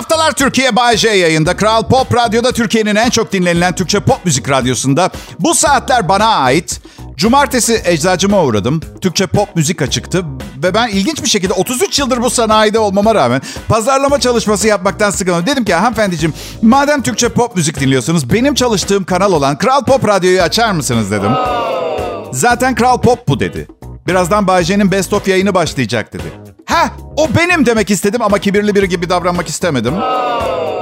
haftalar Türkiye Bay J yayında. Kral Pop Radyo'da Türkiye'nin en çok dinlenilen Türkçe pop müzik radyosunda. Bu saatler bana ait. Cumartesi eczacıma uğradım. Türkçe pop müzik açıktı. Ve ben ilginç bir şekilde 33 yıldır bu sanayide olmama rağmen pazarlama çalışması yapmaktan sıkıldım. Dedim ki hanımefendiciğim madem Türkçe pop müzik dinliyorsunuz benim çalıştığım kanal olan Kral Pop Radyo'yu açar mısınız dedim. Zaten Kral Pop bu dedi. Birazdan Bayce'nin Best of yayını başlayacak dedi. Ha, o benim demek istedim ama kibirli biri gibi davranmak istemedim.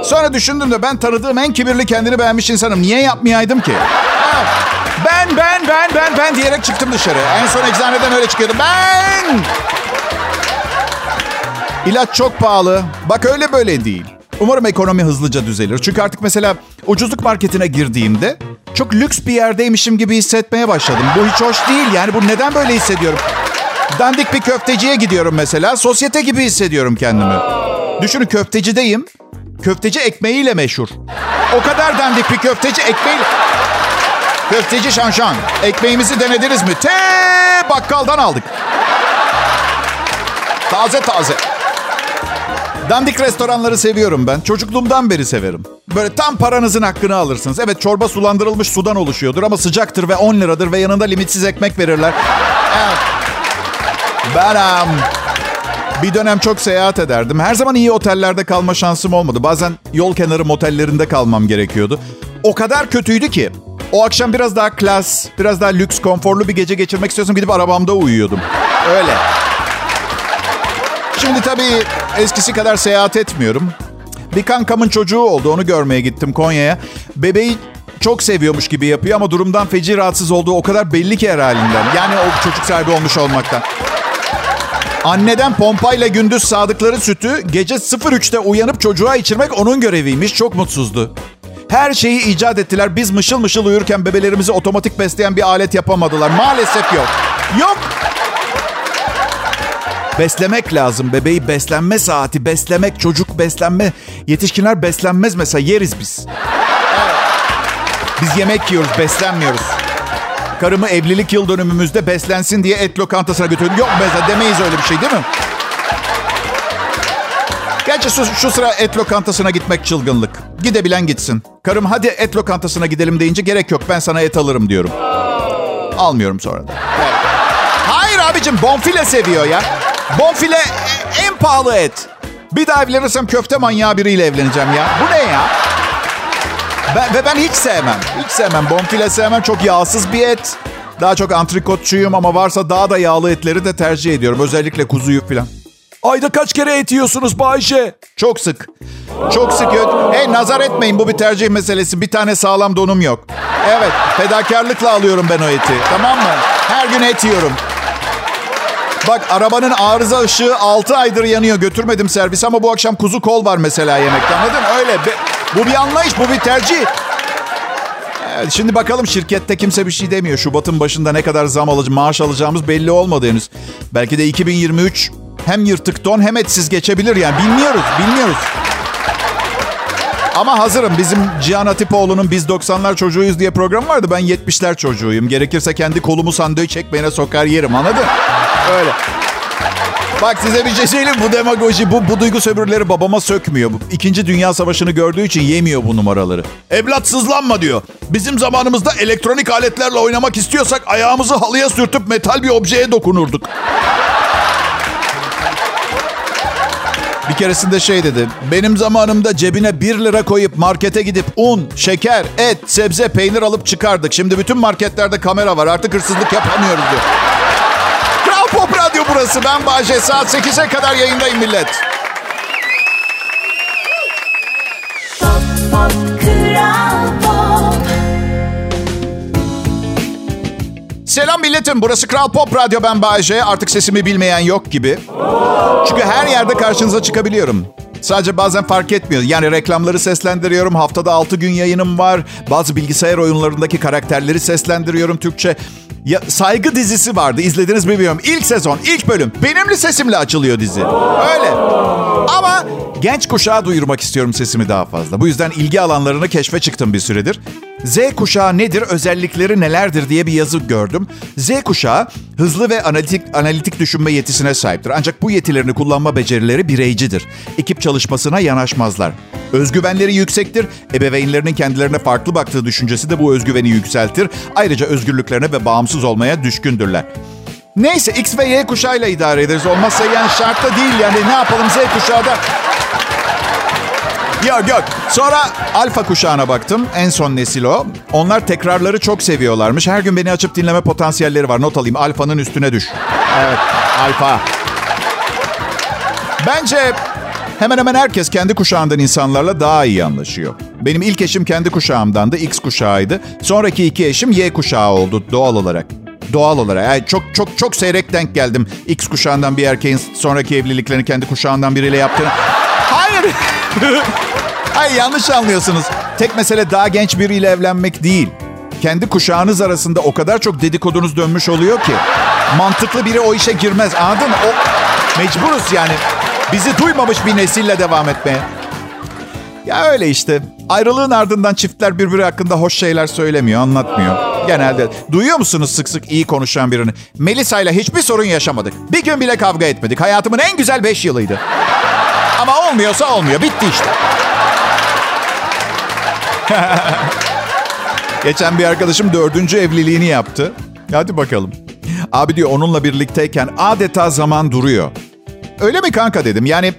Sonra düşündüm de ben tanıdığım en kibirli kendini beğenmiş insanım. Niye yapmayaydım ki? Ben, ben, ben, ben, ben diyerek çıktım dışarı. En son eczaneden öyle çıkıyordum. Ben! İlaç çok pahalı. Bak öyle böyle değil. Umarım ekonomi hızlıca düzelir. Çünkü artık mesela ucuzluk marketine girdiğimde çok lüks bir yerdeymişim gibi hissetmeye başladım. Bu hiç hoş değil. Yani bu neden böyle hissediyorum? Dandik bir köfteciye gidiyorum mesela. Sosyete gibi hissediyorum kendimi. Düşünün köftecideyim. Köfteci ekmeğiyle meşhur. O kadar dandik bir köfteci ekmeğiyle... Köfteci Şanşan. Ekmeğimizi denediniz mi? Te bakkaldan aldık. Taze taze. Dandik restoranları seviyorum ben. Çocukluğumdan beri severim. Böyle tam paranızın hakkını alırsınız. Evet çorba sulandırılmış sudan oluşuyordur ama sıcaktır ve 10 liradır ve yanında limitsiz ekmek verirler. Evet. Ben um, bir dönem çok seyahat ederdim. Her zaman iyi otellerde kalma şansım olmadı. Bazen yol kenarı motellerinde kalmam gerekiyordu. O kadar kötüydü ki o akşam biraz daha klas, biraz daha lüks, konforlu bir gece geçirmek istiyorsam gidip arabamda uyuyordum. Öyle. Şimdi tabii eskisi kadar seyahat etmiyorum. Bir kankamın çocuğu oldu. Onu görmeye gittim Konya'ya. Bebeği çok seviyormuş gibi yapıyor ama durumdan feci rahatsız olduğu o kadar belli ki her halinden. Yani o çocuk sahibi olmuş olmaktan. Anneden pompayla gündüz sağdıkları sütü gece 03'te uyanıp çocuğa içirmek onun göreviymiş. Çok mutsuzdu. Her şeyi icat ettiler. Biz mışıl mışıl uyurken bebelerimizi otomatik besleyen bir alet yapamadılar. Maalesef yok. Yok. Beslemek lazım. Bebeği beslenme saati, beslemek, çocuk beslenme. Yetişkinler beslenmez mesela yeriz biz. Biz yemek yiyoruz, beslenmiyoruz. Karımı evlilik yıl dönümümüzde beslensin diye et lokantasına götürdüm. Yok mesela demeyiz öyle bir şey değil mi? Gerçi şu, şu sıra et lokantasına gitmek çılgınlık. Gidebilen gitsin. Karım hadi et lokantasına gidelim deyince gerek yok ben sana et alırım diyorum. Almıyorum sonra da. Hayır abicim bonfile seviyor ya. Bonfile e- en pahalı et. Bir daha evlenirsem köfte manyağı biriyle evleneceğim ya. Bu ne ya? Ben, ve ben hiç sevmem. Hiç sevmem. Bonfile sevmem. Çok yağsız bir et. Daha çok antrikotçuyum ama varsa daha da yağlı etleri de tercih ediyorum. Özellikle kuzuyu falan. Ayda kaç kere et yiyorsunuz Bayşe? Çok sık. Çok sık. Hey nazar etmeyin bu bir tercih meselesi. Bir tane sağlam donum yok. Evet fedakarlıkla alıyorum ben o eti. Tamam mı? Her gün et yiyorum. Bak arabanın arıza ışığı 6 aydır yanıyor. Götürmedim servis ama bu akşam kuzu kol var mesela yemekte. Anladın? Öyle. Bu bir anlayış, bu bir tercih. Evet, şimdi bakalım şirkette kimse bir şey demiyor. Şubat'ın başında ne kadar zam alacağız, maaş alacağımız belli olmadı henüz. Belki de 2023 hem yırtık don hem etsiz geçebilir yani. Bilmiyoruz, bilmiyoruz. Ama hazırım. Bizim Cihan Atipoğlu'nun Biz 90'lar çocuğuyuz diye program vardı. Ben 70'ler çocuğuyum. Gerekirse kendi kolumu sandviç ekmeğine sokar yerim anladın? Öyle. Bak size bir şey söyleyeyim. Bu demagoji, bu, bu duygu sömürüleri babama sökmüyor. İkinci Dünya Savaşı'nı gördüğü için yemiyor bu numaraları. Evlat sızlanma diyor. Bizim zamanımızda elektronik aletlerle oynamak istiyorsak ayağımızı halıya sürtüp metal bir objeye dokunurduk. Bir keresinde şey dedi. Benim zamanımda cebine 1 lira koyup markete gidip un, şeker, et, sebze, peynir alıp çıkardık. Şimdi bütün marketlerde kamera var. Artık hırsızlık yapamıyoruz diyor. Pop Radyo burası. Ben Bahçe. Saat 8'e kadar yayındayım millet. Pop, pop, Kral Pop. Selam milletim. Burası Kral Pop Radyo. Ben Bayece. Artık sesimi bilmeyen yok gibi. Çünkü her yerde karşınıza çıkabiliyorum. Sadece bazen fark etmiyor. Yani reklamları seslendiriyorum. Haftada 6 gün yayınım var. Bazı bilgisayar oyunlarındaki karakterleri seslendiriyorum Türkçe. Ya, saygı dizisi vardı. İzlediniz mi bilmiyorum. İlk sezon, ilk bölüm. Benimli sesimle açılıyor dizi. Öyle. Ama genç kuşağı duyurmak istiyorum sesimi daha fazla. Bu yüzden ilgi alanlarını keşfe çıktım bir süredir. Z kuşağı nedir, özellikleri nelerdir diye bir yazı gördüm. Z kuşağı hızlı ve analitik analitik düşünme yetisine sahiptir. Ancak bu yetilerini kullanma becerileri bireycidir. Ekip çalışmasına yanaşmazlar. Özgüvenleri yüksektir. Ebeveynlerinin kendilerine farklı baktığı düşüncesi de bu özgüveni yükseltir. Ayrıca özgürlüklerine ve bağımsız olmaya düşkündürler. Neyse X ve Y kuşağıyla idare ederiz. Olmazsa yani şartta değil yani ne yapalım Z kuşağı da Yok yok. Sonra alfa kuşağına baktım. En son nesil o. Onlar tekrarları çok seviyorlarmış. Her gün beni açıp dinleme potansiyelleri var. Not alayım. Alfanın üstüne düş. Evet. Alfa. Bence hemen hemen herkes kendi kuşağından insanlarla daha iyi anlaşıyor. Benim ilk eşim kendi kuşağımdandı. X kuşağıydı. Sonraki iki eşim Y kuşağı oldu doğal olarak. Doğal olarak. Yani çok çok çok seyrek denk geldim. X kuşağından bir erkeğin sonraki evliliklerini kendi kuşağından biriyle yaptığını. Hayır. Hayır yanlış anlıyorsunuz. Tek mesele daha genç biriyle evlenmek değil. Kendi kuşağınız arasında o kadar çok dedikodunuz dönmüş oluyor ki. Mantıklı biri o işe girmez. Anladın mı? O, mecburuz yani. Bizi duymamış bir nesille devam etmeye. Ya öyle işte. Ayrılığın ardından çiftler birbiri hakkında hoş şeyler söylemiyor, anlatmıyor. Genelde. Duyuyor musunuz sık sık iyi konuşan birini? Melisa ile hiçbir sorun yaşamadık. Bir gün bile kavga etmedik. Hayatımın en güzel beş yılıydı. Ama olmuyorsa olmuyor. Bitti işte. Geçen bir arkadaşım dördüncü evliliğini yaptı. Hadi bakalım. Abi diyor onunla birlikteyken adeta zaman duruyor. Öyle mi kanka dedim. Yani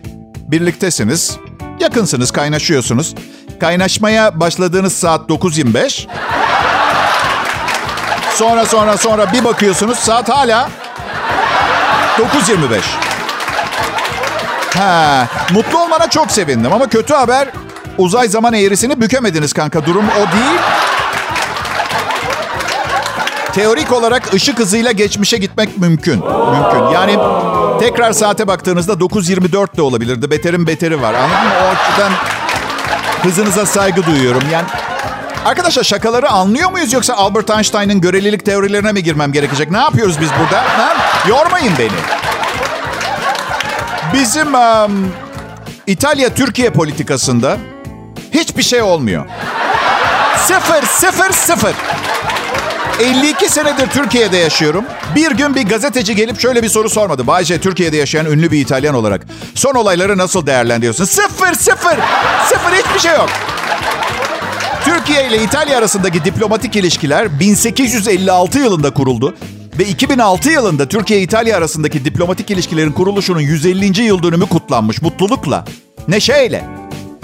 birliktesiniz, yakınsınız, kaynaşıyorsunuz. Kaynaşmaya başladığınız saat 9.25. Sonra sonra sonra bir bakıyorsunuz saat hala 9.25. Ha, mutlu olmana çok sevindim ama kötü haber uzay zaman eğrisini bükemediniz kanka. Durum o değil. Teorik olarak ışık hızıyla geçmişe gitmek mümkün. Mümkün. Yani tekrar saate baktığınızda 9.24 de olabilirdi. Beterin beteri var. Anladın mı? O açıdan hızınıza saygı duyuyorum. Yani Arkadaşlar şakaları anlıyor muyuz yoksa Albert Einstein'ın görelilik teorilerine mi girmem gerekecek? Ne yapıyoruz biz burada? Ha? Yormayın beni. Bizim um, İtalya-Türkiye politikasında hiçbir şey olmuyor. Sıfır, sıfır, sıfır. 52 senedir Türkiye'de yaşıyorum. Bir gün bir gazeteci gelip şöyle bir soru sormadı. Bayce Türkiye'de yaşayan ünlü bir İtalyan olarak. Son olayları nasıl değerlendiriyorsun? Sıfır, sıfır. Sıfır hiçbir şey yok. Türkiye ile İtalya arasındaki diplomatik ilişkiler 1856 yılında kuruldu. Ve 2006 yılında Türkiye-İtalya arasındaki diplomatik ilişkilerin kuruluşunun 150. yıl dönümü kutlanmış mutlulukla, neşeyle.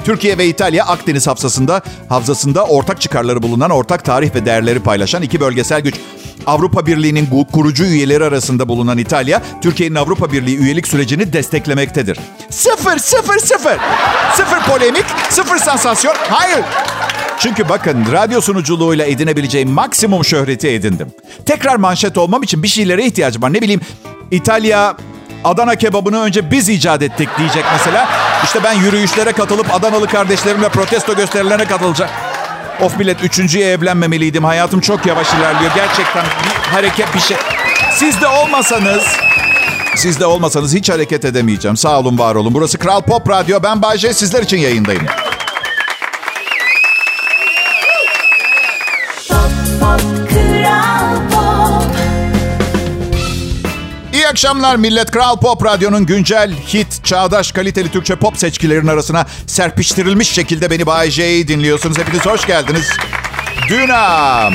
Türkiye ve İtalya Akdeniz hafzasında, havzasında ortak çıkarları bulunan, ortak tarih ve değerleri paylaşan iki bölgesel güç. Avrupa Birliği'nin kurucu üyeleri arasında bulunan İtalya, Türkiye'nin Avrupa Birliği üyelik sürecini desteklemektedir. Sıfır, sıfır, sıfır. Sıfır polemik, sıfır sansasyon. Hayır. Çünkü bakın radyo sunuculuğuyla edinebileceğim maksimum şöhreti edindim. Tekrar manşet olmam için bir şeylere ihtiyacım var. Ne bileyim İtalya Adana kebabını önce biz icat ettik diyecek mesela. İşte ben yürüyüşlere katılıp Adanalı kardeşlerimle protesto gösterilerine katılacak. Of millet üçüncüye evlenmemeliydim. Hayatım çok yavaş ilerliyor. Gerçekten bir hareket bir şey. Siz de olmasanız... Siz de olmasanız hiç hareket edemeyeceğim. Sağ olun, var olun. Burası Kral Pop Radyo. Ben Bayce. Sizler için yayındayım. İyi akşamlar millet. Kral Pop Radyo'nun güncel, hit, çağdaş, kaliteli Türkçe pop seçkilerinin arasına serpiştirilmiş şekilde beni Bay J'yi dinliyorsunuz. Hepiniz hoş geldiniz. Dünam.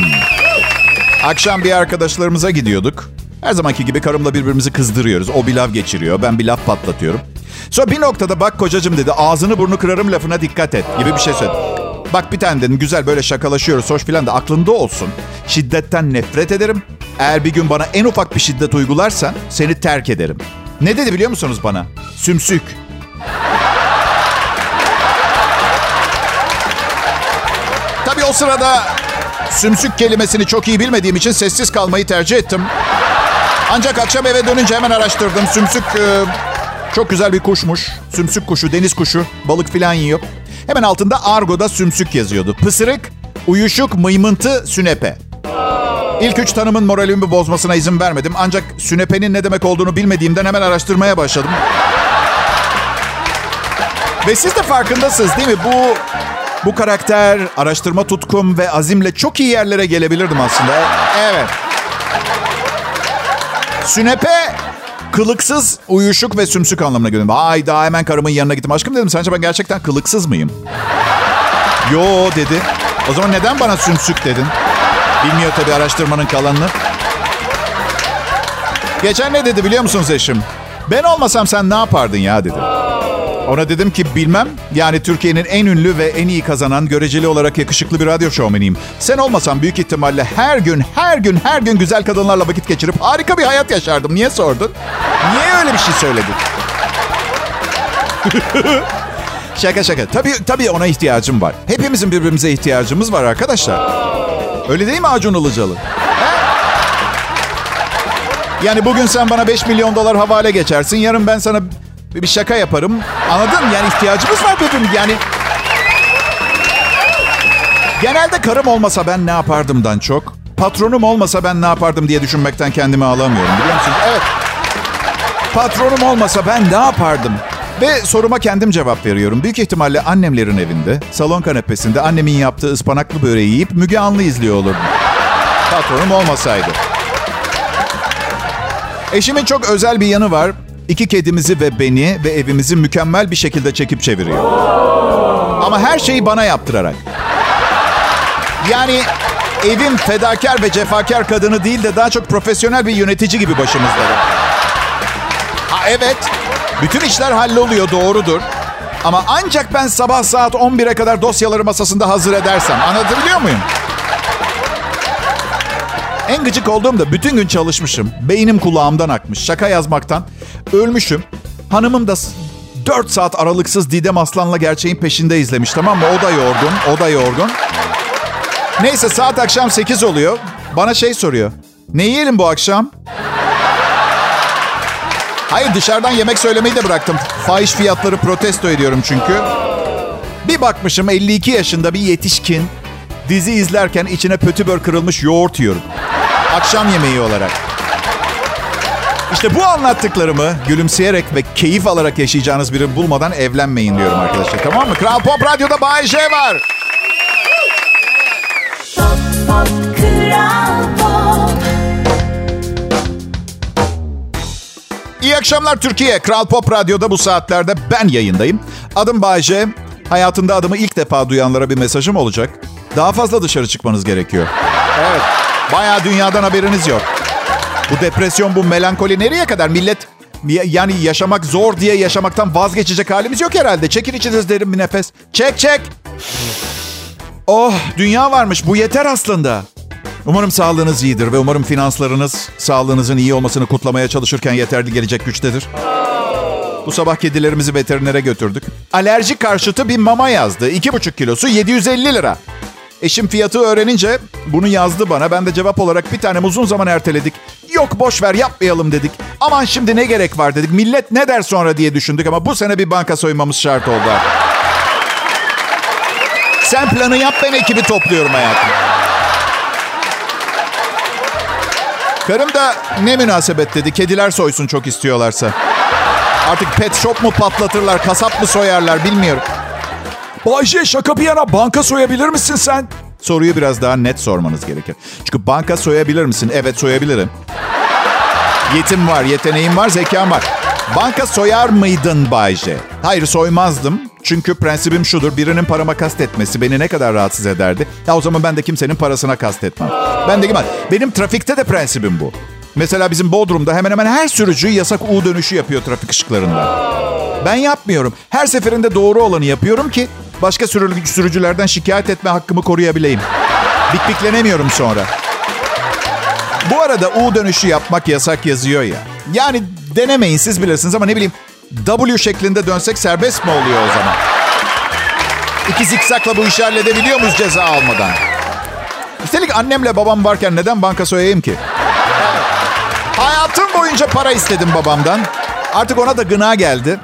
Akşam bir arkadaşlarımıza gidiyorduk. Her zamanki gibi karımla birbirimizi kızdırıyoruz. O bir laf geçiriyor, ben bir laf patlatıyorum. Sonra bir noktada bak kocacım dedi ağzını burnu kırarım lafına dikkat et gibi bir şey söyledi. Bak bir tane dedim güzel böyle şakalaşıyoruz hoş filan da aklında olsun. Şiddetten nefret ederim. Eğer bir gün bana en ufak bir şiddet uygularsan seni terk ederim. Ne dedi biliyor musunuz bana? Sümsük. Tabii o sırada sümsük kelimesini çok iyi bilmediğim için sessiz kalmayı tercih ettim. Ancak akşam eve dönünce hemen araştırdım. Sümsük e, çok güzel bir kuşmuş. Sümsük kuşu, deniz kuşu, balık filan yiyor. Hemen altında argoda sümsük yazıyordu. Pısırık, uyuşuk, mıymıntı, sünepe. İlk üç tanımın moralimi bozmasına izin vermedim. Ancak sünepenin ne demek olduğunu bilmediğimden hemen araştırmaya başladım. Ve siz de farkındasınız değil mi? Bu bu karakter, araştırma tutkum ve azimle çok iyi yerlere gelebilirdim aslında. Evet. Sünepe Kılıksız, uyuşuk ve sümsük anlamına geliyor. Ay daha hemen karımın yanına gittim. Aşkım dedim sence ben gerçekten kılıksız mıyım? Yo dedi. O zaman neden bana sümsük dedin? Bilmiyor tabii araştırmanın kalanını. Geçen ne dedi biliyor musunuz eşim? Ben olmasam sen ne yapardın ya dedi. Ona dedim ki bilmem. Yani Türkiye'nin en ünlü ve en iyi kazanan göreceli olarak yakışıklı bir radyo şovmeniyim. Sen olmasan büyük ihtimalle her gün, her gün, her gün güzel kadınlarla vakit geçirip harika bir hayat yaşardım. Niye sordun? Niye öyle bir şey söyledin? şaka şaka. Tabii, tabii ona ihtiyacım var. Hepimizin birbirimize ihtiyacımız var arkadaşlar. Öyle değil mi Acun Ilıcalı? Yani bugün sen bana 5 milyon dolar havale geçersin. Yarın ben sana bir şaka yaparım. Anladın? Yani ihtiyacımız var birbirimize. Yani genelde karım olmasa ben ne yapardımdan çok. Patronum olmasa ben ne yapardım diye düşünmekten kendimi alamıyorum. Biliyor musunuz? Evet. Patronum olmasa ben ne yapardım? Ve soruma kendim cevap veriyorum. Büyük ihtimalle annemlerin evinde, salon kanepesinde annemin yaptığı ıspanaklı böreği yiyip Müge Anlı izliyor olurdum. Patronum olmasaydı. Eşimin çok özel bir yanı var. İki kedimizi ve beni ve evimizi mükemmel bir şekilde çekip çeviriyor. Ama her şeyi bana yaptırarak. Yani evin fedakar ve cefakar kadını değil de daha çok profesyonel bir yönetici gibi başımızda. Ha evet, bütün işler halloluyor doğrudur. Ama ancak ben sabah saat 11'e kadar dosyaları masasında hazır edersem. Anlatabiliyor muyum? En gıcık olduğum da bütün gün çalışmışım. Beynim kulağımdan akmış. Şaka yazmaktan. Ölmüşüm. Hanımım da 4 saat aralıksız Didem Aslan'la gerçeğin peşinde izlemiş tamam mı? O da yorgun. O da yorgun. Neyse saat akşam 8 oluyor. Bana şey soruyor. Ne yiyelim bu akşam? Hayır dışarıdan yemek söylemeyi de bıraktım. Fahiş fiyatları protesto ediyorum çünkü. Bir bakmışım 52 yaşında bir yetişkin dizi izlerken içine pötibör kırılmış yoğurt yiyorum. Akşam yemeği olarak. İşte bu anlattıklarımı gülümseyerek ve keyif alarak yaşayacağınız birini bulmadan evlenmeyin diyorum arkadaşlar. Tamam mı? Kral Pop Radyo'da Bay J var. Pop Pop Kral Pop İyi akşamlar Türkiye. Kral Pop Radyo'da bu saatlerde ben yayındayım. Adım Bayce. Hayatında adımı ilk defa duyanlara bir mesajım olacak. Daha fazla dışarı çıkmanız gerekiyor. Evet. Bayağı dünyadan haberiniz yok. Bu depresyon, bu melankoli nereye kadar? Millet yani yaşamak zor diye yaşamaktan vazgeçecek halimiz yok herhalde. Çekin içiniz derin bir nefes. Çek çek. Oh dünya varmış bu yeter aslında. Umarım sağlığınız iyidir ve umarım finanslarınız sağlığınızın iyi olmasını kutlamaya çalışırken yeterli gelecek güçtedir. Bu sabah kedilerimizi veterinere götürdük. Alerji karşıtı bir mama yazdı. 2,5 kilosu 750 lira. Eşim fiyatı öğrenince bunu yazdı bana. Ben de cevap olarak bir tanem uzun zaman erteledik. Yok boş ver yapmayalım dedik. Aman şimdi ne gerek var dedik. Millet ne der sonra diye düşündük ama bu sene bir banka soymamız şart oldu. Sen planı yap ben ekibi topluyorum hayatım. Karım da ne münasebet dedi. Kediler soysun çok istiyorlarsa. Artık pet shop mu patlatırlar, kasap mı soyarlar bilmiyorum. Bayşe şaka bir yana banka soyabilir misin sen? Soruyu biraz daha net sormanız gerekir. Çünkü banka soyabilir misin? Evet soyabilirim. Yetim var, yeteneğim var, zekam var. Banka soyar mıydın Bayce? Hayır soymazdım. Çünkü prensibim şudur. Birinin parama kastetmesi beni ne kadar rahatsız ederdi. Ya o zaman ben de kimsenin parasına kastetmem. Ben de gibi. Benim trafikte de prensibim bu. Mesela bizim Bodrum'da hemen hemen her sürücü yasak U dönüşü yapıyor trafik ışıklarında. Ben yapmıyorum. Her seferinde doğru olanı yapıyorum ki başka sürü- sürücülerden şikayet etme hakkımı koruyabileyim. Bikbiklenemiyorum sonra. Bu arada U dönüşü yapmak yasak yazıyor ya. Yani denemeyin siz bilirsiniz ama ne bileyim W şeklinde dönsek serbest mi oluyor o zaman? İki zikzakla bu işi halledebiliyor muyuz ceza almadan? Üstelik annemle babam varken neden banka soyayım ki? Hayatım boyunca para istedim babamdan. Artık ona da gına geldi.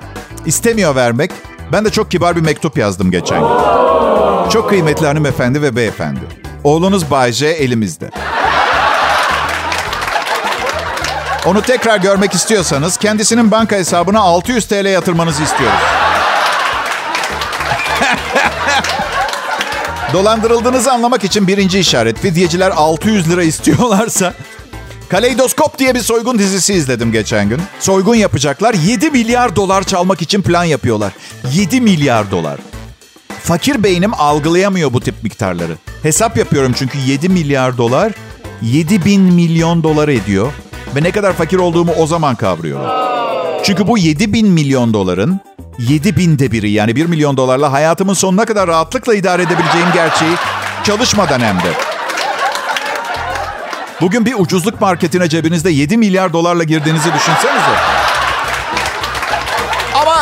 İstemiyor vermek. Ben de çok kibar bir mektup yazdım geçen gün. Çok kıymetli hanımefendi ve beyefendi. Oğlunuz Bay J elimizde. Onu tekrar görmek istiyorsanız kendisinin banka hesabına 600 TL yatırmanızı istiyoruz. Dolandırıldığınızı anlamak için birinci işaret. Fidyeciler 600 lira istiyorlarsa Kaleidoskop diye bir soygun dizisi izledim geçen gün. Soygun yapacaklar. 7 milyar dolar çalmak için plan yapıyorlar. 7 milyar dolar. Fakir beynim algılayamıyor bu tip miktarları. Hesap yapıyorum çünkü 7 milyar dolar 7 bin milyon dolar ediyor. Ve ne kadar fakir olduğumu o zaman kavruyorum. Çünkü bu 7 bin milyon doların 7 binde biri yani 1 milyon dolarla hayatımın sonuna kadar rahatlıkla idare edebileceğim gerçeği çalışmadan hem de. Bugün bir ucuzluk marketine cebinizde 7 milyar dolarla girdiğinizi düşünsenize. Ama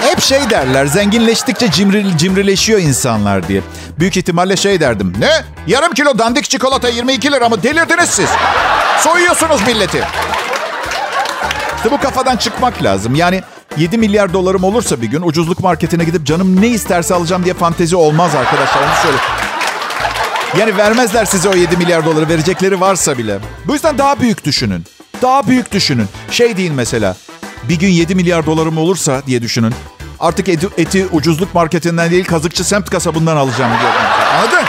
hep şey derler, zenginleştikçe cimri, cimrileşiyor insanlar diye. Büyük ihtimalle şey derdim. Ne? Yarım kilo dandik çikolata 22 lira mı? Delirdiniz siz. Soyuyorsunuz milleti. İşte bu kafadan çıkmak lazım. Yani 7 milyar dolarım olursa bir gün ucuzluk marketine gidip canım ne isterse alacağım diye fantezi olmaz arkadaşlar. Onu söyle. Yani vermezler size o 7 milyar doları verecekleri varsa bile. Bu yüzden daha büyük düşünün. Daha büyük düşünün. Şey deyin mesela. Bir gün 7 milyar dolarım olursa diye düşünün. Artık eti, eti ucuzluk marketinden değil kazıkçı semt kasabından alacağım diye. Anladın?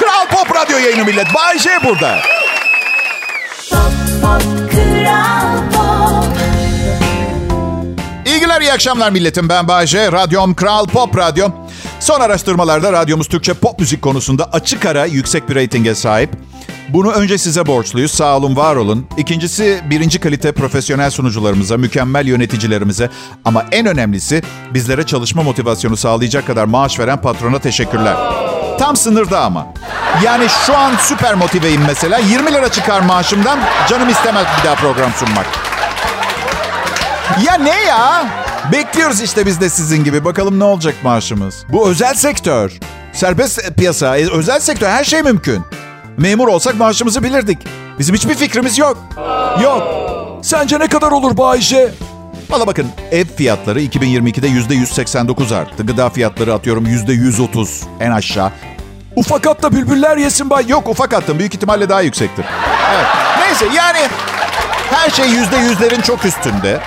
Kral Pop Radyo yayını millet. Bay J burada. Pop, pop, Kral Pop. İyi günler, iyi akşamlar milletim. Ben Bayce. Radyom Kral Pop Radyo. Son araştırmalarda radyomuz Türkçe pop müzik konusunda açık ara yüksek bir reytinge sahip. Bunu önce size borçluyuz. Sağ olun, var olun. İkincisi birinci kalite profesyonel sunucularımıza, mükemmel yöneticilerimize ama en önemlisi bizlere çalışma motivasyonu sağlayacak kadar maaş veren patrona teşekkürler. Tam sınırda ama. Yani şu an süper motiveyim mesela. 20 lira çıkar maaşımdan. Canım istemez bir daha program sunmak. Ya ne ya? Bekliyoruz işte biz de sizin gibi. Bakalım ne olacak maaşımız. Bu özel sektör. Serbest piyasa, e, özel sektör her şey mümkün. Memur olsak maaşımızı bilirdik. Bizim hiçbir fikrimiz yok. Yok. Sence ne kadar olur Bayşe? Valla bakın ev fiyatları 2022'de %189 arttı. Gıda fiyatları atıyorum %130 en aşağı. Ufak hatta bülbüller yesin bay. Yok ufak hattın büyük ihtimalle daha yüksektir. Evet. Neyse yani her şey yüzde yüzlerin çok üstünde.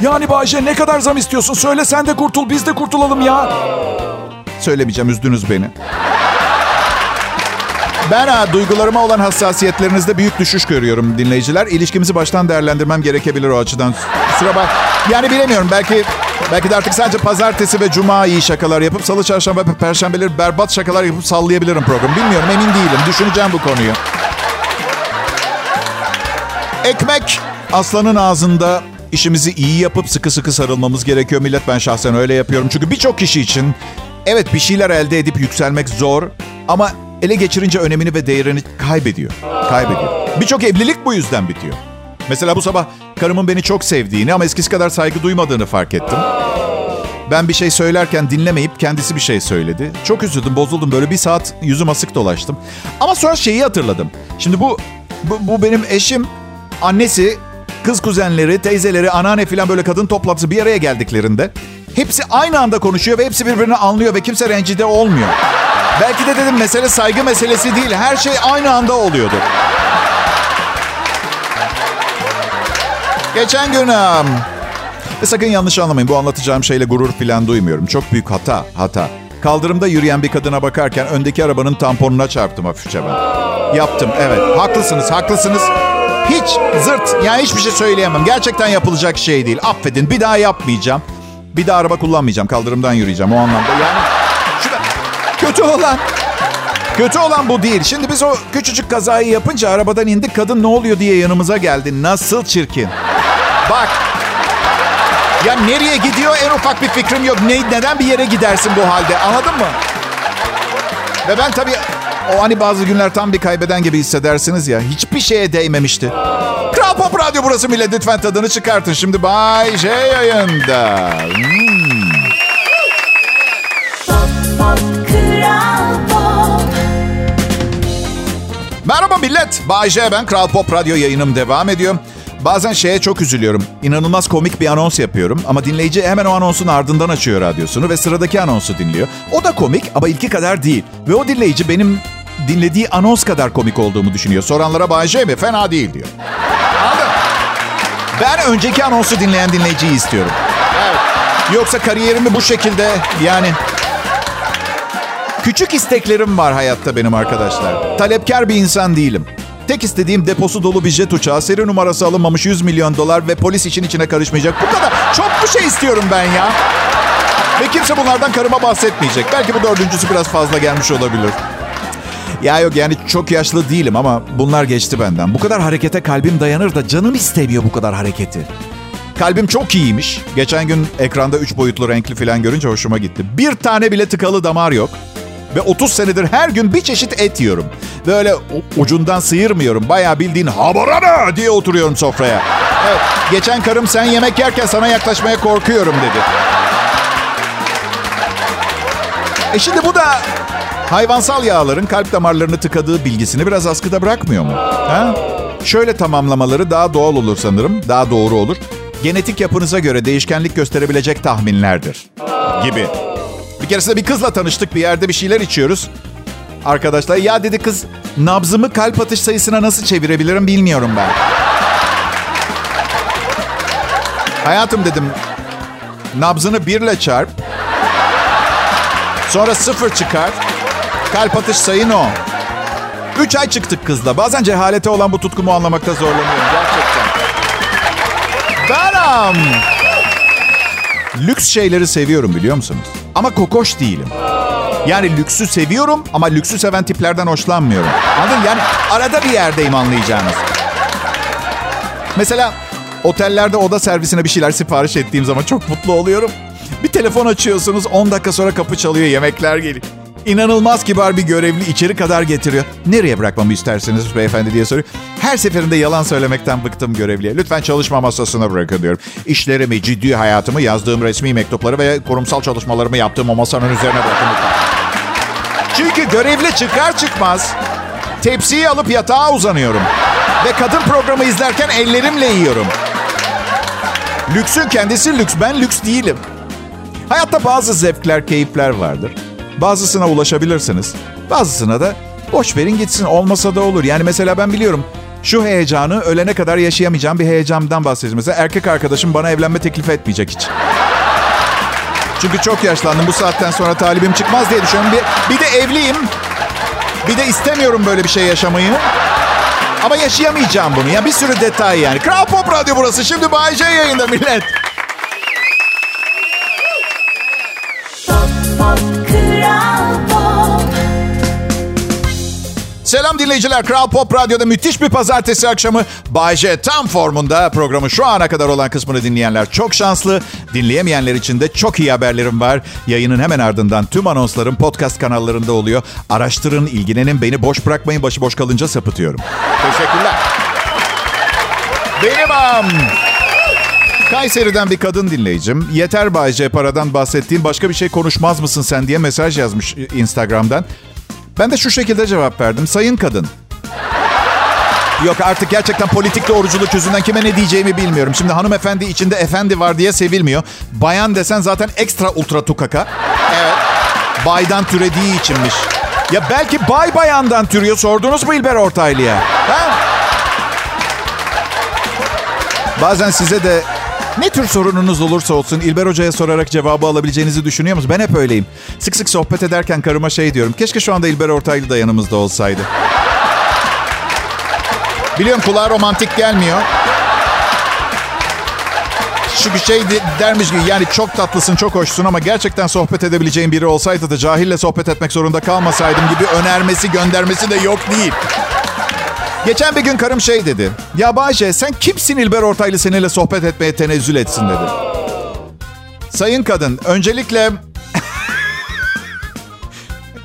Yani Bayce ne kadar zam istiyorsun? Söyle sen de kurtul biz de kurtulalım ya. Söylemeyeceğim üzdünüz beni. Ben ha, duygularıma olan hassasiyetlerinizde büyük düşüş görüyorum dinleyiciler. İlişkimizi baştan değerlendirmem gerekebilir o açıdan. Kusura bak. Yani bilemiyorum belki belki de artık sadece pazartesi ve cuma iyi şakalar yapıp salı, çarşamba ve perşembeleri berbat şakalar yapıp sallayabilirim programı. Bilmiyorum emin değilim. Düşüneceğim bu konuyu. Ekmek aslanın ağzında işimizi iyi yapıp sıkı sıkı sarılmamız gerekiyor millet. Ben şahsen öyle yapıyorum. Çünkü birçok kişi için evet bir şeyler elde edip yükselmek zor ama ele geçirince önemini ve değerini kaybediyor. Kaybediyor. Birçok evlilik bu yüzden bitiyor. Mesela bu sabah karımın beni çok sevdiğini ama eskisi kadar saygı duymadığını fark ettim. Ben bir şey söylerken dinlemeyip kendisi bir şey söyledi. Çok üzüldüm, bozuldum. Böyle bir saat yüzüm asık dolaştım. Ama sonra şeyi hatırladım. Şimdi bu bu, bu benim eşim, annesi, kız kuzenleri, teyzeleri, anneanne falan böyle kadın toplantısı bir araya geldiklerinde hepsi aynı anda konuşuyor ve hepsi birbirini anlıyor ve kimse rencide olmuyor. Belki de dedim mesele saygı meselesi değil. Her şey aynı anda oluyordu. Geçen gün ve sakın yanlış anlamayın bu anlatacağım şeyle gurur falan duymuyorum. Çok büyük hata, hata. Kaldırımda yürüyen bir kadına bakarken öndeki arabanın tamponuna çarptım hafifçe ben. Yaptım, evet. Haklısınız, haklısınız. Hiç zırt, yani hiçbir şey söyleyemem. Gerçekten yapılacak şey değil. Affedin, bir daha yapmayacağım. Bir daha araba kullanmayacağım, kaldırımdan yürüyeceğim o anlamda. Yani şurada, kötü olan, kötü olan bu değil. Şimdi biz o küçücük kazayı yapınca arabadan indik. Kadın ne oluyor diye yanımıza geldi. Nasıl çirkin. Bak, ya nereye gidiyor en ufak bir fikrim yok. Ne, neden bir yere gidersin bu halde anladın mı? Ve ben tabii o hani bazı günler tam bir kaybeden gibi hissedersiniz ya. Hiçbir şeye değmemişti. Kral Pop Radyo burası millet. Lütfen tadını çıkartın. Şimdi Bay J yayında. Hmm. Merhaba millet. Bay J ben. Kral Pop Radyo yayınım devam ediyor. Bazen şeye çok üzülüyorum. İnanılmaz komik bir anons yapıyorum ama dinleyici hemen o anonsun ardından açıyor radyosunu ve sıradaki anonsu dinliyor. O da komik ama ilki kadar değil. Ve o dinleyici benim dinlediği anons kadar komik olduğumu düşünüyor. Soranlara Bay J mi? Fena değil diyor. Anladın? Ben önceki anonsu dinleyen dinleyiciyi istiyorum. Evet. Yoksa kariyerimi bu şekilde yani... Küçük isteklerim var hayatta benim arkadaşlar. Talepkar bir insan değilim. Tek istediğim deposu dolu bir jet uçağı, seri numarası alınmamış 100 milyon dolar ve polis işin içine karışmayacak. Bu kadar. Çok bir şey istiyorum ben ya. Ve kimse bunlardan karıma bahsetmeyecek. Belki bu dördüncüsü biraz fazla gelmiş olabilir. Ya yok yani çok yaşlı değilim ama bunlar geçti benden. Bu kadar harekete kalbim dayanır da canım istemiyor bu kadar hareketi. Kalbim çok iyiymiş. Geçen gün ekranda 3 boyutlu renkli falan görünce hoşuma gitti. Bir tane bile tıkalı damar yok. Ve 30 senedir her gün bir çeşit et yiyorum. Ve öyle ucundan sıyırmıyorum. Bayağı bildiğin habarana diye oturuyorum sofraya. Evet, geçen karım sen yemek yerken sana yaklaşmaya korkuyorum dedi. E şimdi bu da hayvansal yağların kalp damarlarını tıkadığı bilgisini biraz askıda bırakmıyor mu? Ha? Şöyle tamamlamaları daha doğal olur sanırım, daha doğru olur. Genetik yapınıza göre değişkenlik gösterebilecek tahminlerdir gibi. Bir keresinde bir kızla tanıştık bir yerde bir şeyler içiyoruz. Arkadaşlar ya dedi kız nabzımı kalp atış sayısına nasıl çevirebilirim bilmiyorum ben. Hayatım dedim nabzını birle çarp. Sonra sıfır çıkar. Kalp atış sayın o. Üç ay çıktık kızla. Bazen cehalete olan bu tutkumu anlamakta zorlanıyorum gerçekten. Benim. Lüks şeyleri seviyorum biliyor musunuz? Ama kokoş değilim. Yani lüksü seviyorum ama lüksü seven tiplerden hoşlanmıyorum. Anladın? Yani arada bir yerdeyim anlayacağınız. Mesela otellerde oda servisine bir şeyler sipariş ettiğim zaman çok mutlu oluyorum. Bir telefon açıyorsunuz 10 dakika sonra kapı çalıyor yemekler geliyor. İnanılmaz kibar bir görevli içeri kadar getiriyor. Nereye bırakmamı isterseniz beyefendi diye soruyor. Her seferinde yalan söylemekten bıktım görevliye. Lütfen çalışma masasına bırakın diyorum. İşlerimi, ciddi hayatımı, yazdığım resmi mektupları ve kurumsal çalışmalarımı yaptığım o masanın üzerine bırakın. Çünkü görevli çıkar çıkmaz tepsiyi alıp yatağa uzanıyorum. Ve kadın programı izlerken ellerimle yiyorum. Lüksün kendisi lüks. Ben lüks değilim. Hayatta bazı zevkler, keyifler vardır. Bazısına ulaşabilirsiniz. Bazısına da boş verin gitsin. Olmasa da olur. Yani mesela ben biliyorum şu heyecanı ölene kadar yaşayamayacağım bir heyecandan bahsediyorum. Mesela erkek arkadaşım bana evlenme teklif etmeyecek hiç. Çünkü çok yaşlandım. Bu saatten sonra talibim çıkmaz diye düşünüyorum. Bir, bir de evliyim. Bir de istemiyorum böyle bir şey yaşamayı. Ama yaşayamayacağım bunu. Ya bir sürü detay yani. Kral Pop Radyo burası. Şimdi Bay J yayında millet. Pop, pop, Selam dinleyiciler. Kral Pop Radyo'da müthiş bir pazartesi akşamı. Bay J tam formunda programın şu ana kadar olan kısmını dinleyenler çok şanslı. Dinleyemeyenler için de çok iyi haberlerim var. Yayının hemen ardından tüm anonslarım podcast kanallarında oluyor. Araştırın, ilgilenin, beni boş bırakmayın. Başıboş kalınca sapıtıyorum. Teşekkürler. Benim am. Kayseri'den bir kadın dinleyicim. Yeter Bay J paradan bahsettiğin başka bir şey konuşmaz mısın sen diye mesaj yazmış Instagram'dan. Ben de şu şekilde cevap verdim. Sayın kadın. Yok artık gerçekten politik doğruculuk yüzünden kime ne diyeceğimi bilmiyorum. Şimdi hanımefendi içinde efendi var diye sevilmiyor. Bayan desen zaten ekstra ultra tukaka. Evet. Baydan türediği içinmiş. Ya belki bay bayandan türüyor. Sordunuz mu İlber Ortaylı'ya? Ha? Bazen size de ne tür sorununuz olursa olsun İlber Hoca'ya sorarak cevabı alabileceğinizi düşünüyor musunuz? Ben hep öyleyim. Sık sık sohbet ederken karıma şey diyorum. Keşke şu anda İlber Ortaylı da yanımızda olsaydı. Biliyorum kulağa romantik gelmiyor. Şu şey de- dermiş gibi yani çok tatlısın, çok hoşsun ama gerçekten sohbet edebileceğin biri olsaydı da cahille sohbet etmek zorunda kalmasaydım gibi önermesi, göndermesi de yok değil. Geçen bir gün karım şey dedi. Ya Bayce sen kimsin İlber Ortaylı seninle sohbet etmeye tenezzül etsin dedi. Sayın kadın öncelikle...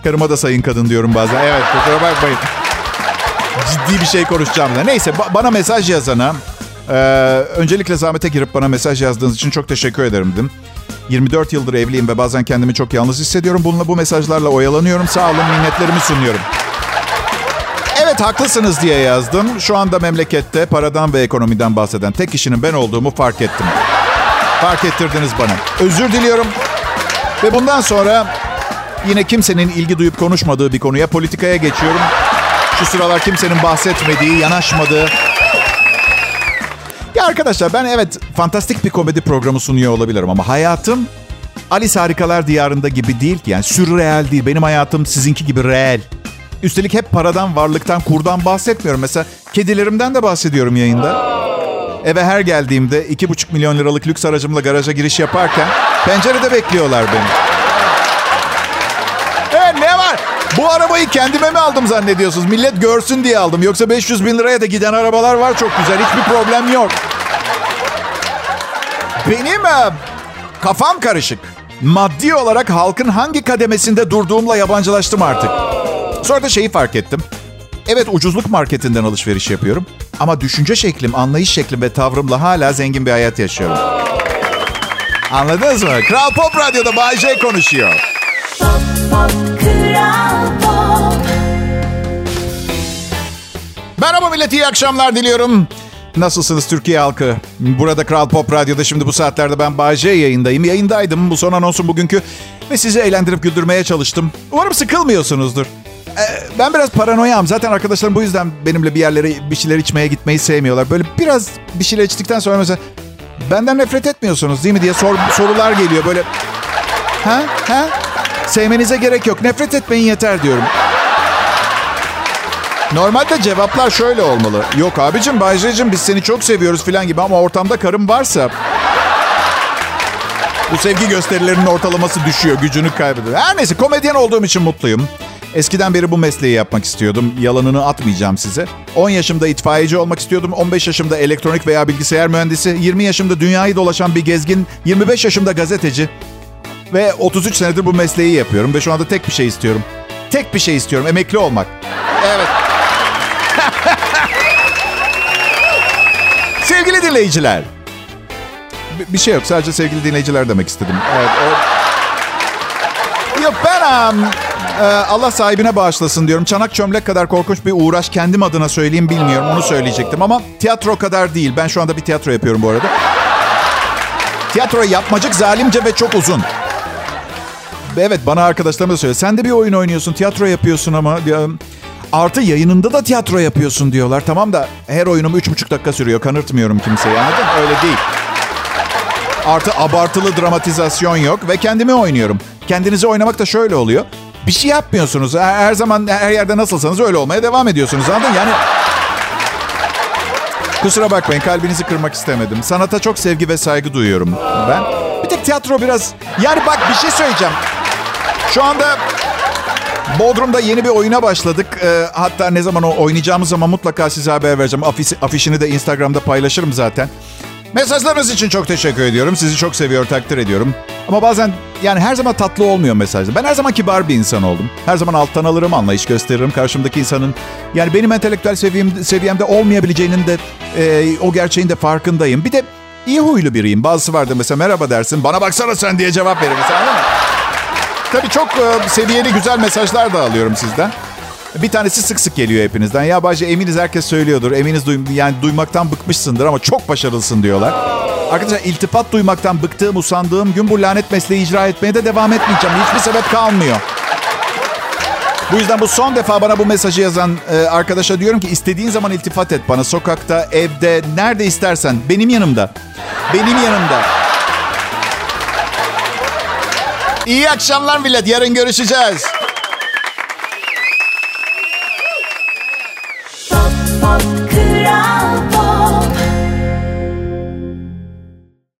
Karıma da sayın kadın diyorum bazen. Evet kusura bakmayın. Ciddi bir şey konuşacağım da. Neyse ba- bana mesaj yazana... e, öncelikle zahmete girip bana mesaj yazdığınız için çok teşekkür ederim dedim. 24 yıldır evliyim ve bazen kendimi çok yalnız hissediyorum. Bununla bu mesajlarla oyalanıyorum. Sağ olun minnetlerimi sunuyorum. Evet haklısınız diye yazdım. Şu anda memlekette paradan ve ekonomiden bahseden tek kişinin ben olduğumu fark ettim. Fark ettirdiniz bana. Özür diliyorum. Ve bundan sonra yine kimsenin ilgi duyup konuşmadığı bir konuya politikaya geçiyorum. Şu sıralar kimsenin bahsetmediği, yanaşmadığı. Ya arkadaşlar ben evet fantastik bir komedi programı sunuyor olabilirim ama hayatım Alice Harikalar Diyarında gibi değil ki. Yani sürreal değil. Benim hayatım sizinki gibi reel. Üstelik hep paradan, varlıktan, kurdan bahsetmiyorum. Mesela kedilerimden de bahsediyorum yayında. Eve her geldiğimde 2,5 milyon liralık lüks aracımla garaja giriş yaparken pencerede bekliyorlar beni. E ne var? Bu arabayı kendime mi aldım zannediyorsunuz? Millet görsün diye aldım. Yoksa 500 bin liraya da giden arabalar var çok güzel. Hiçbir problem yok. Benim e, kafam karışık. Maddi olarak halkın hangi kademesinde durduğumla yabancılaştım artık. Sonra da şeyi fark ettim. Evet ucuzluk marketinden alışveriş yapıyorum. Ama düşünce şeklim, anlayış şeklim ve tavrımla hala zengin bir hayat yaşıyorum. Anladınız mı? Kral Pop Radyo'da Bay J konuşuyor. Pop, pop, Kral Pop. Merhaba millet, iyi akşamlar diliyorum. Nasılsınız Türkiye halkı? Burada Kral Pop Radyo'da şimdi bu saatlerde ben Bay J yayındayım. Yayındaydım bu son anonsun bugünkü ve sizi eğlendirip güldürmeye çalıştım. Umarım sıkılmıyorsunuzdur. Ee, ben biraz paranoyam. Zaten arkadaşlarım bu yüzden benimle bir yerlere bir şeyler içmeye gitmeyi sevmiyorlar. Böyle biraz bir şeyler içtikten sonra mesela benden nefret etmiyorsunuz değil mi diye sor- sorular geliyor böyle. Ha? Ha? Sevmenize gerek yok. Nefret etmeyin yeter diyorum. Normalde cevaplar şöyle olmalı. Yok abicim Bayce'cim biz seni çok seviyoruz falan gibi ama ortamda karım varsa... Bu sevgi gösterilerinin ortalaması düşüyor, gücünü kaybediyor. Her neyse komedyen olduğum için mutluyum. Eskiden beri bu mesleği yapmak istiyordum. Yalanını atmayacağım size. 10 yaşımda itfaiyeci olmak istiyordum. 15 yaşımda elektronik veya bilgisayar mühendisi. 20 yaşımda dünyayı dolaşan bir gezgin. 25 yaşımda gazeteci. Ve 33 senedir bu mesleği yapıyorum. Ve şu anda tek bir şey istiyorum. Tek bir şey istiyorum. Emekli olmak. Evet. Sevgili dinleyiciler. Bir- Bir şey yok. Sadece sevgili dinleyiciler demek istedim. Evet, o- Yok ben um, e, Allah sahibine bağışlasın diyorum. Çanak çömlek kadar korkunç bir uğraş kendim adına söyleyeyim bilmiyorum. Onu söyleyecektim ama tiyatro kadar değil. Ben şu anda bir tiyatro yapıyorum bu arada. Tiyatro yapmacık, zalimce ve çok uzun. Evet bana arkadaşlarım da söylüyor. Sen de bir oyun oynuyorsun, tiyatro yapıyorsun ama... Artı yayınında da tiyatro yapıyorsun diyorlar. Tamam da her oyunum üç buçuk dakika sürüyor. Kanırtmıyorum kimseyi anladın mı? Öyle değil. Artı abartılı dramatizasyon yok ve kendimi oynuyorum. Kendinizi oynamak da şöyle oluyor. Bir şey yapmıyorsunuz. Her her zaman her yerde nasılsanız öyle olmaya devam ediyorsunuz. Anladın? Yani Kusura bakmayın kalbinizi kırmak istemedim. Sanata çok sevgi ve saygı duyuyorum ben. Bir tek tiyatro biraz... Yani bak bir şey söyleyeceğim. Şu anda Bodrum'da yeni bir oyuna başladık. Ee, hatta ne zaman o oynayacağımız zaman mutlaka size haber vereceğim. Afisi, afişini de Instagram'da paylaşırım zaten. Mesajlarınız için çok teşekkür ediyorum. Sizi çok seviyor, takdir ediyorum. Ama bazen yani her zaman tatlı olmuyor mesajlar. Ben her zaman kibar bir insan oldum. Her zaman alttan alırım, anlayış gösteririm. Karşımdaki insanın yani benim entelektüel seviyem, seviyemde olmayabileceğinin de e, o gerçeğin de farkındayım. Bir de iyi huylu biriyim. Bazısı vardır mesela merhaba dersin. Bana baksana sen diye cevap verir mesela? Tabii çok e, seviyeli güzel mesajlar da alıyorum sizden. Bir tanesi sık sık geliyor hepinizden. Ya Bayce eminiz herkes söylüyordur. Eminiz duy, yani duymaktan bıkmışsındır ama çok başarılısın diyorlar. Arkadaşlar iltifat duymaktan bıktığım, usandığım gün bu lanet mesleği icra etmeye de devam etmeyeceğim. Hiçbir sebep kalmıyor. Bu yüzden bu son defa bana bu mesajı yazan e, arkadaşa diyorum ki istediğin zaman iltifat et bana. Sokakta, evde, nerede istersen. Benim yanımda. Benim yanımda. İyi akşamlar millet. Yarın görüşeceğiz.